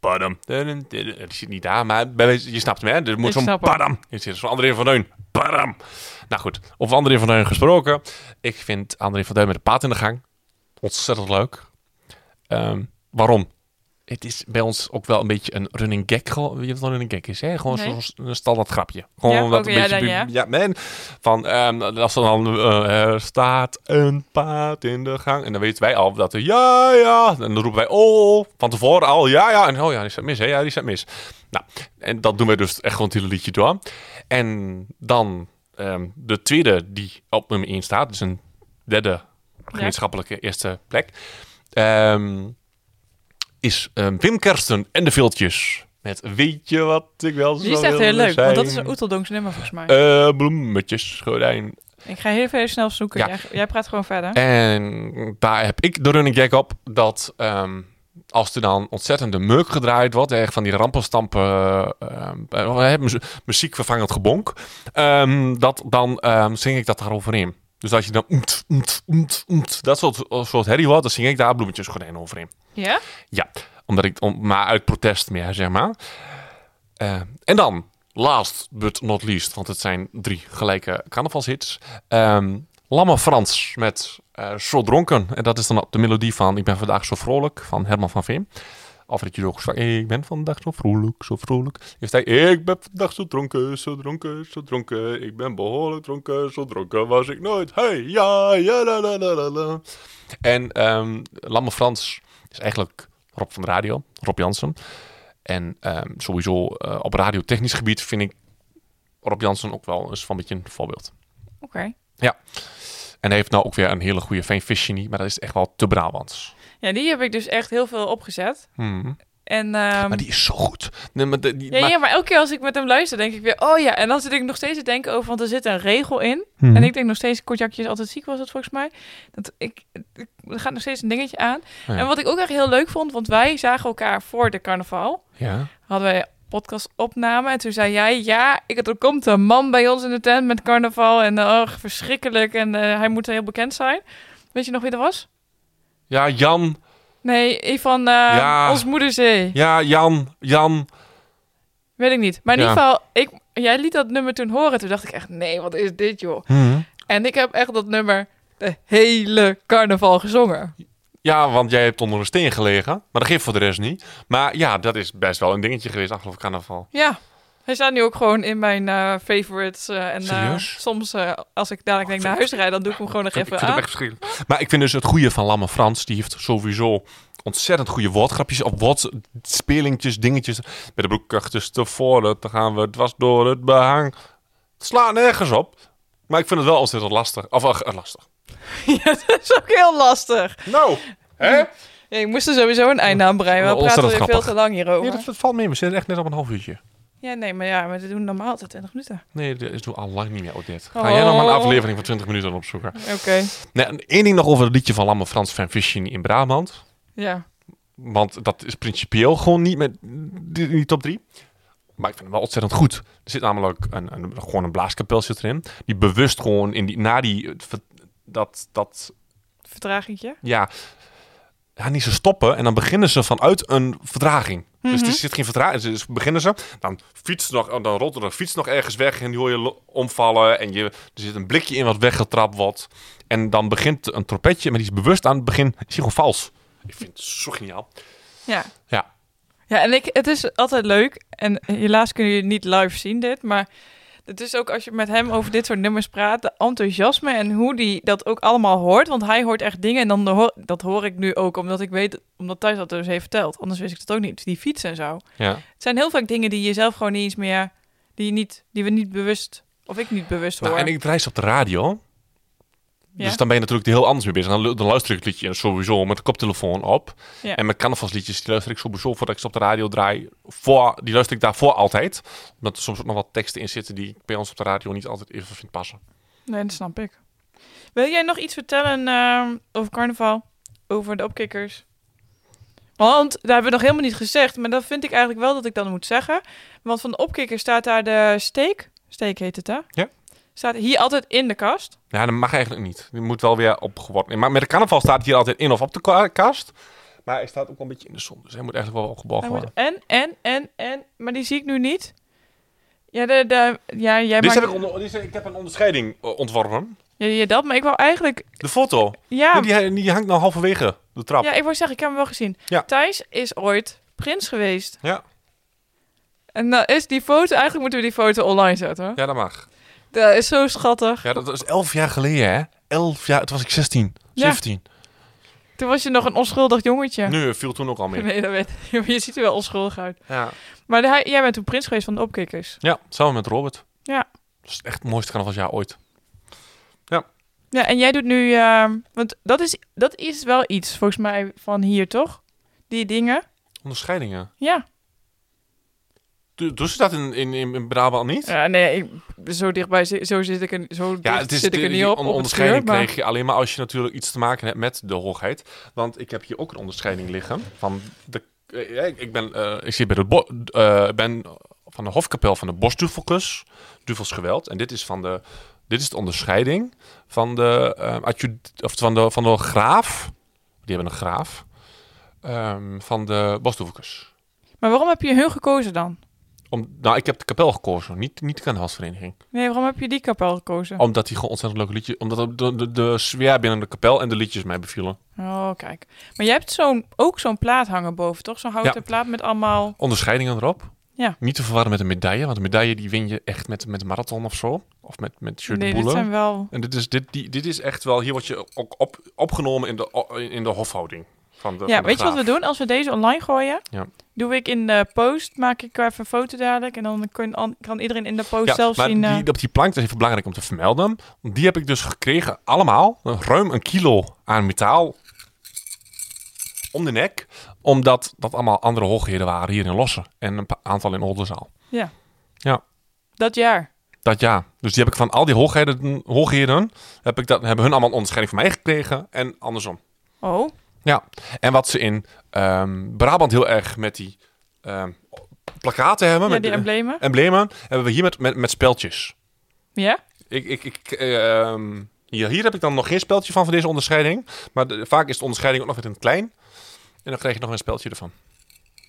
Padam. Het zit niet daar, maar je snapt me, hè? Er moet zo'n padam. Je zit zo'n André van Duin. Padam. Nou goed, over André van Duin gesproken. Ik vind André van Duin met de paard in de gang ontzettend leuk. Ehm, waarom? Het is bij ons ook wel een beetje een running gag. Je wat een running gag is? Hè? Gewoon Nee. zo'n een standaard grapje. Gewoon Ja, omdat oké, een ja, beetje... dan ja. ja, men, van, ehm, als er dan eh, er staat een paard in de gang. En dan weten wij al dat er ja, ja. En dan roepen wij oh, van tevoren al ja, ja. En oh ja, die staat mis, hè? Ja, die staat mis. Nou, en dat doen wij dus echt gewoon het hele liedje door. En dan ehm, de tweede die op nummer 1 staat. Dus een derde gemeenschappelijke eerste plek. Ehm, is ehm, Wim Kersten en de Viltjes. Met weet je wat ik wel Die is echt heel leuk, want dat is een Oeteldonks nummer volgens mij. Eh, bloemetjes, gordijn. ik ga heel even snel zoeken. ja. Jij, jij praat gewoon verder. En daar heb ik de running gag op dat ehm, als er dan ontzettende meuk gedraaid wordt, echt van die rampenstampen, ehm, eh, mu- muziekvervangend gebonk, dat dan zing ik dat daaroverheen. Dus als je dan oemt, oemt, oemt, oemt, dat soort, soort herrie wordt, dan zing ik daar bloemetjes gordijn overheen. Ja? Ja, omdat ik, om, maar uit protest meer, zeg maar. Eh, en dan, last but not least, want het zijn drie gelijke carnavalshits. Ehm Lamme Frans met eh Zo Dronken. En dat is dan op de melodie van Ik ben vandaag zo vrolijk van Herman van Veen. Alfred Jurgens van Ik ben vandaag zo vrolijk, zo vrolijk. Heeft hij Ik ben vandaag zo dronken, zo dronken, zo dronken. Ik ben behoorlijk dronken, zo dronken was ik nooit. Hey, ja, ja, la, la, la, la. En ehm Lamme Frans is eigenlijk Rob van de Radio, Rob Jansen. En ehm, sowieso eh, op radiotechnisch gebied vind ik Rob Jansen ook wel eens van een beetje een voorbeeld. Oké. En hij heeft nou ook weer een hele goede Fishing, maar dat is echt wel te Brabants. Ja, die heb ik dus echt heel veel opgezet. Mhm. En, ehm, Maar die is zo goed. Nee, maar de- die, ja, maar- ja, maar elke keer als ik met hem luister, denk ik weer, oh ja. En dan zit ik nog steeds te denken over, want er zit een regel in. Mhm. En ik denk nog steeds, Kortjakje is altijd ziek, was het volgens mij. Dat ik, ik, er gaat nog steeds een dingetje aan. Ja. En wat ik ook echt heel leuk vond, want wij zagen elkaar voor de carnaval. Ja. Hadden wij podcast opname. En toen zei jij, ja, ik, er komt een man bij ons in de tent met carnaval. En oh, verschrikkelijk. En eh, hij moet heel bekend zijn. Weet je nog wie dat was? Ja, Jan. Nee, van eh Ja. ons moederzee. Ja, Jan. Jan. Weet ik niet. Maar in Ja. ieder geval, ik, jij liet dat nummer toen horen. Toen dacht ik echt, nee, wat is dit joh. Mhm. En ik heb echt dat nummer de hele carnaval gezongen. Ja, want jij hebt onder een steen gelegen. Maar dat geeft voor de rest niet. Maar ja, dat is best wel een dingetje geweest afgelopen carnaval. Ja, hij staat nu ook gewoon in mijn eh, favorites. eh, en eh, soms, als ik dadelijk denk naar huis rijd, dan doe ik hem gewoon nog Ik even aan. Maar ik vind dus het goede van Lamme Frans. Die heeft sowieso ontzettend goede woordgrapjes. Of woordspelingjes, dingetjes. Met de broekkrachtjes tevoren. Dan gaan we dwars door het behang. Het slaat nergens op. Maar ik vind het wel ontzettend lastig. Of lastig. ja, dat is ook heel lastig. Nou, hè? Ja, ik moest er sowieso een einde aan breien. We Wel praten weer veel te lang hierover. Nee, dat valt mee. We zitten echt net op een half uurtje. Ja, nee, maar ja, maar we doen normaal altijd 20 minuten. Nee, dat is nu al lang niet meer dit. Ga jij nog maar een Oh. aflevering van 20 minuten opzoeken? Oké, Nee, en één ding nog over het liedje van Lamme Frans van Fishing in Brabant. ja. Want dat is principieel gewoon niet met die, top 3. Maar ik vind het wel ontzettend goed. Er zit namelijk een, een, gewoon een blaaskapel zit erin. Die bewust gewoon in die, na die, dat, dat, Vertragingje. ja, ja, niet ze stoppen. En dan beginnen ze vanuit een vertraging. Dus er zit geen vertraging. Dus beginnen ze, dan fietst nog, dan rolt er een fiets nog ergens weg en die hoor je omvallen. En je, er zit een blikje in wat weggetrapt wordt. En dan begint een trompetje, maar die is bewust aan het begin, is die gewoon vals. Ik vind het zo geniaal. Ja. Ja. Ja, en ik, het is altijd leuk. En helaas kun je niet live zien dit, maar Het is ook als je met hem over dit soort nummers praat, de enthousiasme en hoe die dat ook allemaal hoort. Want hij hoort echt dingen en dan hoor, dat hoor ik nu ook omdat ik weet, omdat Thijs dat dus heeft verteld. Anders wist ik het ook niet. Die fiets en zo. Ja. Het zijn heel vaak dingen die je zelf gewoon niet eens meer, die, je niet, die we niet bewust, of ik niet bewust hoor. Nou, en ik reis op de radio. Ja. Dus dan ben je natuurlijk heel anders mee bezig. Dan, lu- dan luister ik het liedje sowieso met de koptelefoon op. Ja. En met carnavalsliedjes, die luister ik sowieso voordat ik ze op de radio draai. Voor, die luister ik daarvoor altijd. Omdat er soms ook nog wat teksten in zitten die ik bij ons op de radio niet altijd even vind passen. Nee, dat snap ik. Wil jij nog iets vertellen ehm, over carnaval? Over de opkikkers? Want daar hebben we nog helemaal niet gezegd. Maar dat vind ik eigenlijk wel dat ik dan moet zeggen. Want van de opkikkers staat daar de steek. Steek heet het, hè? Ja. Staat hier altijd in de kast. Ja, dat mag eigenlijk niet. Die moet wel weer opgeworpen. Maar met de carnaval staat hier altijd in of op de ka- kast. Maar hij staat ook wel een beetje in de zon. Dus hij moet eigenlijk wel opgeborgen worden. en, en, en, en. Maar die zie ik nu niet. Ja, de, de, ja jij Dit maakt... heb ik, onder, dit ik heb een onderscheiding eh, ontworpen. Ja, ja, dat. Maar ik wou eigenlijk... De foto. Ja, Die, die hangt nou halverwege de trap. ja, ik wou zeggen, ik heb hem wel gezien. Ja. Thijs is ooit prins geweest. Ja. En dan is die foto... Eigenlijk moeten we die foto online zetten. Ja, dat mag. Dat is zo schattig. Ja, dat is elf jaar geleden, hè? Elf jaar, toen was ik 16, Ja. 17. Toen was je nog een onschuldig jongetje. Nu viel toen ook al mee. Nee, dat weet ik. Je ziet er wel onschuldig uit. Ja. Maar hij, jij bent toen prins geweest van de opkikkers. ja, samen met Robert. Ja. Dat is echt het mooiste carnavalsjaar ooit. Ja, en jij doet nu... ehm, want dat is, dat is wel iets, volgens mij, van hier, toch? Die dingen. Onderscheidingen. Ja. Do- Doen ze dat in, in, in Brabant niet? Ja, nee, ik, zo dichtbij, zo zit ik er, zo Ja, het is zit ik er niet op, on- op het onderscheiding vuur, maar- krijg je alleen maar als je natuurlijk iets te maken hebt met de hoogheid. Want ik heb hier ook een onderscheiding liggen van de. eh, ik, ben, eh, ik zit bij de bo- eh, ben van de hofkapel van de Bosduvelkus, Duvelsgeweld. En dit is van de. Dit is de onderscheiding van de, adju- of van de, van de graaf. Die hebben een graaf. ehm, van de Bosduvelkus. Maar waarom heb je hun gekozen dan? Om, nou, ik heb de kapel gekozen, niet, niet de carnavalsvereniging. Nee, waarom heb je die kapel gekozen? Omdat die gewoon ontzettend leuke liedjes... Omdat de, de, de sfeer binnen de kapel en de liedjes mij bevielen. Oh, kijk. Maar jij hebt zo'n, ook zo'n plaat hangen boven, toch? Zo'n houten Ja. plaat met allemaal... Onderscheidingen erop. Ja. Niet te verwarren met een medaille. Want een medaille die win je echt met, met een marathon of zo. Of met, met Shirt nee, dit zijn wel... En dit is, dit, die, dit is echt wel... Hier word je ook op, opgenomen in de, in de hofhouding. Van de, Ja, van weet je wat we doen? Als we deze online gooien, Ja. doe ik in de post, maak ik even een foto dadelijk. En dan kun, kan iedereen in de post Ja, zelf maar zien... eh, die, op die plank, dat is even belangrijk om te vermelden. Want Die heb ik dus gekregen, allemaal, ruim een kilo aan metaal om de nek. Omdat dat allemaal andere hoogheden waren hier in Lossen. En een aantal in Oldenzaal. dat jaar. Dat ja. Dus die heb ik van al die hoogheden, hoogheden heb ik dat, hebben hun allemaal een onderscheiding van mij gekregen. En andersom. Oh, Ja. En wat ze in ehm, Brabant heel erg met die ehm, plakaten hebben. ja, met die emblemen. emblemen. Hebben we hier met, met, met speltjes. Ja? Ik, ik, ik, ehm, hier, hier heb ik dan nog geen speltje van, van deze onderscheiding. Maar de- vaak is de onderscheiding ook nog met een klein. En dan krijg je nog een speltje ervan.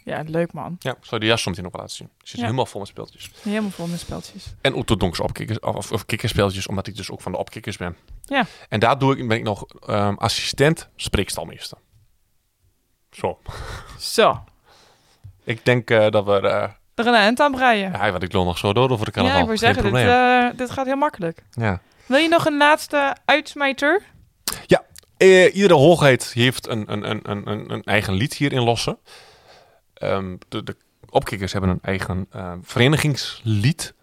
Ja, leuk man. Ja, zou je de jas soms nog wel laten zien. Ze zit Ja. helemaal vol met speltjes. Helemaal vol met speltjes. En orthodoxe opkikkers, of, of, kikkerspeltjes, omdat ik dus ook van de opkikkers ben. Ja. En daar doe ik, ben ik nog assistent spreekstalmeester. Zo. Zo, Ik denk eh, dat we... eh er een eind aan breien. ja, wat ik loop nog zo door over de Ja, carnaval. ik wil zeggen, dit, eh, dit gaat heel makkelijk. ja. Wil je nog een laatste uitsmijter? Eh, iedere hoogheid heeft een, een, een, een, een- eigen lied hier in Lossen. Ehm, de, de opkikkers hebben een eigen verenigingslied.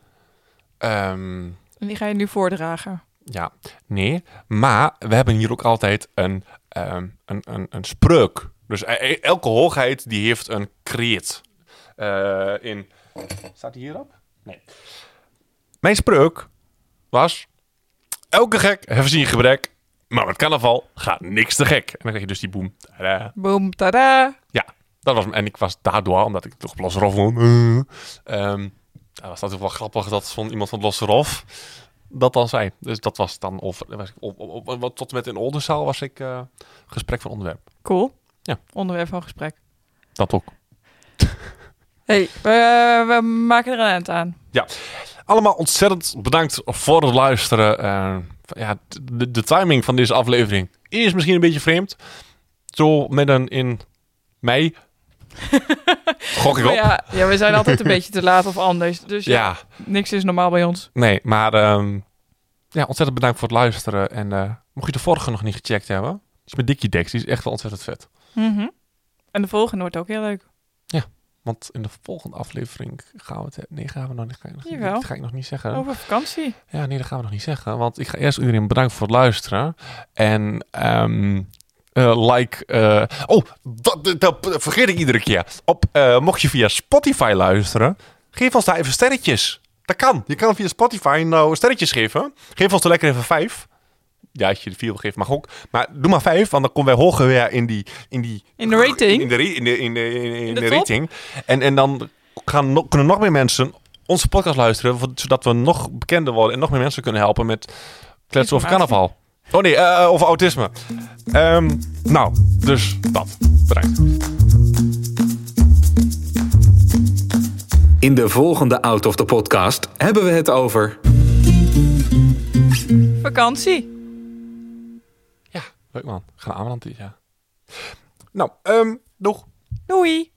Ehm, En die ga je nu voordragen. ja, nee. Maar we hebben hier ook altijd een, ehm, een, een, een spreuk. Dus e- e- elke hoogheid die heeft een kreet. Eh, in... Staat die hierop? Nee. Mijn spreuk was... Elke gek heeft zijn gebrek. Maar met carnaval gaat niks te gek. En dan krijg je dus die boem. Tadaa. Boom, tada. Dat was, en ik was daardoor, omdat ik toch op Losserhof woon, eh, ehm, ja, was dat ook wel grappig dat van iemand van Losserhof dat dan zei. Dus dat was dan over, was ik op, op, op- wat tot en met in Oldenzaal was ik eh, gesprek van onderwerp. Cool. Ja. Onderwerp van gesprek. Dat ook. hey, we, we maken er een eind aan. Allemaal ontzettend bedankt voor het luisteren. Eh, ja, de, de timing van deze aflevering is misschien een beetje vreemd. Zo midden in mei. Gok ik op. Ja. ja, ja, we zijn altijd een beetje te laat of anders. Dus ja, niks is normaal bij ons. nee, maar ehm, ja, ontzettend bedankt voor het luisteren. En eh, mocht je de vorige nog niet gecheckt hebben, is met Dickie Dex, die is echt wel ontzettend vet. Mhm. En de volgende wordt ook heel leuk. Want in de volgende aflevering gaan we het... Nee, gaan we nog niet, ga ik nog, niet- Jawel. dat ga ik nog niet zeggen. Over vakantie. Ja, nee, dat gaan we nog niet zeggen. Want ik ga eerst iedereen bedanken voor het luisteren. En ehm, eh, like... eh, oh, dat, dat, dat vergeet ik iedere keer. Op, eh, mocht je via Spotify luisteren, geef ons daar even sterretjes. Dat kan. Je kan via Spotify nou sterretjes geven. Geef ons er lekker even vijf. Ja, als je de vier wil geven, mag ook. Maar doe maar vijf, want dan komen wij hoger weer in die... In, die, In de rating? In de, in de, in de, in, in de de top? rating. En, en dan gaan, kunnen nog meer mensen onze podcast luisteren, zodat we nog bekender worden en nog meer mensen kunnen helpen met kletsen over carnaval. Oh nee, eh, over autisme. Ehm, nou, dus dat. Bedankt. In de volgende Out of the Podcast hebben we het over... Vakantie. Leuk man. Gaan dit jaar. Nou, ehm, doeg. Doei.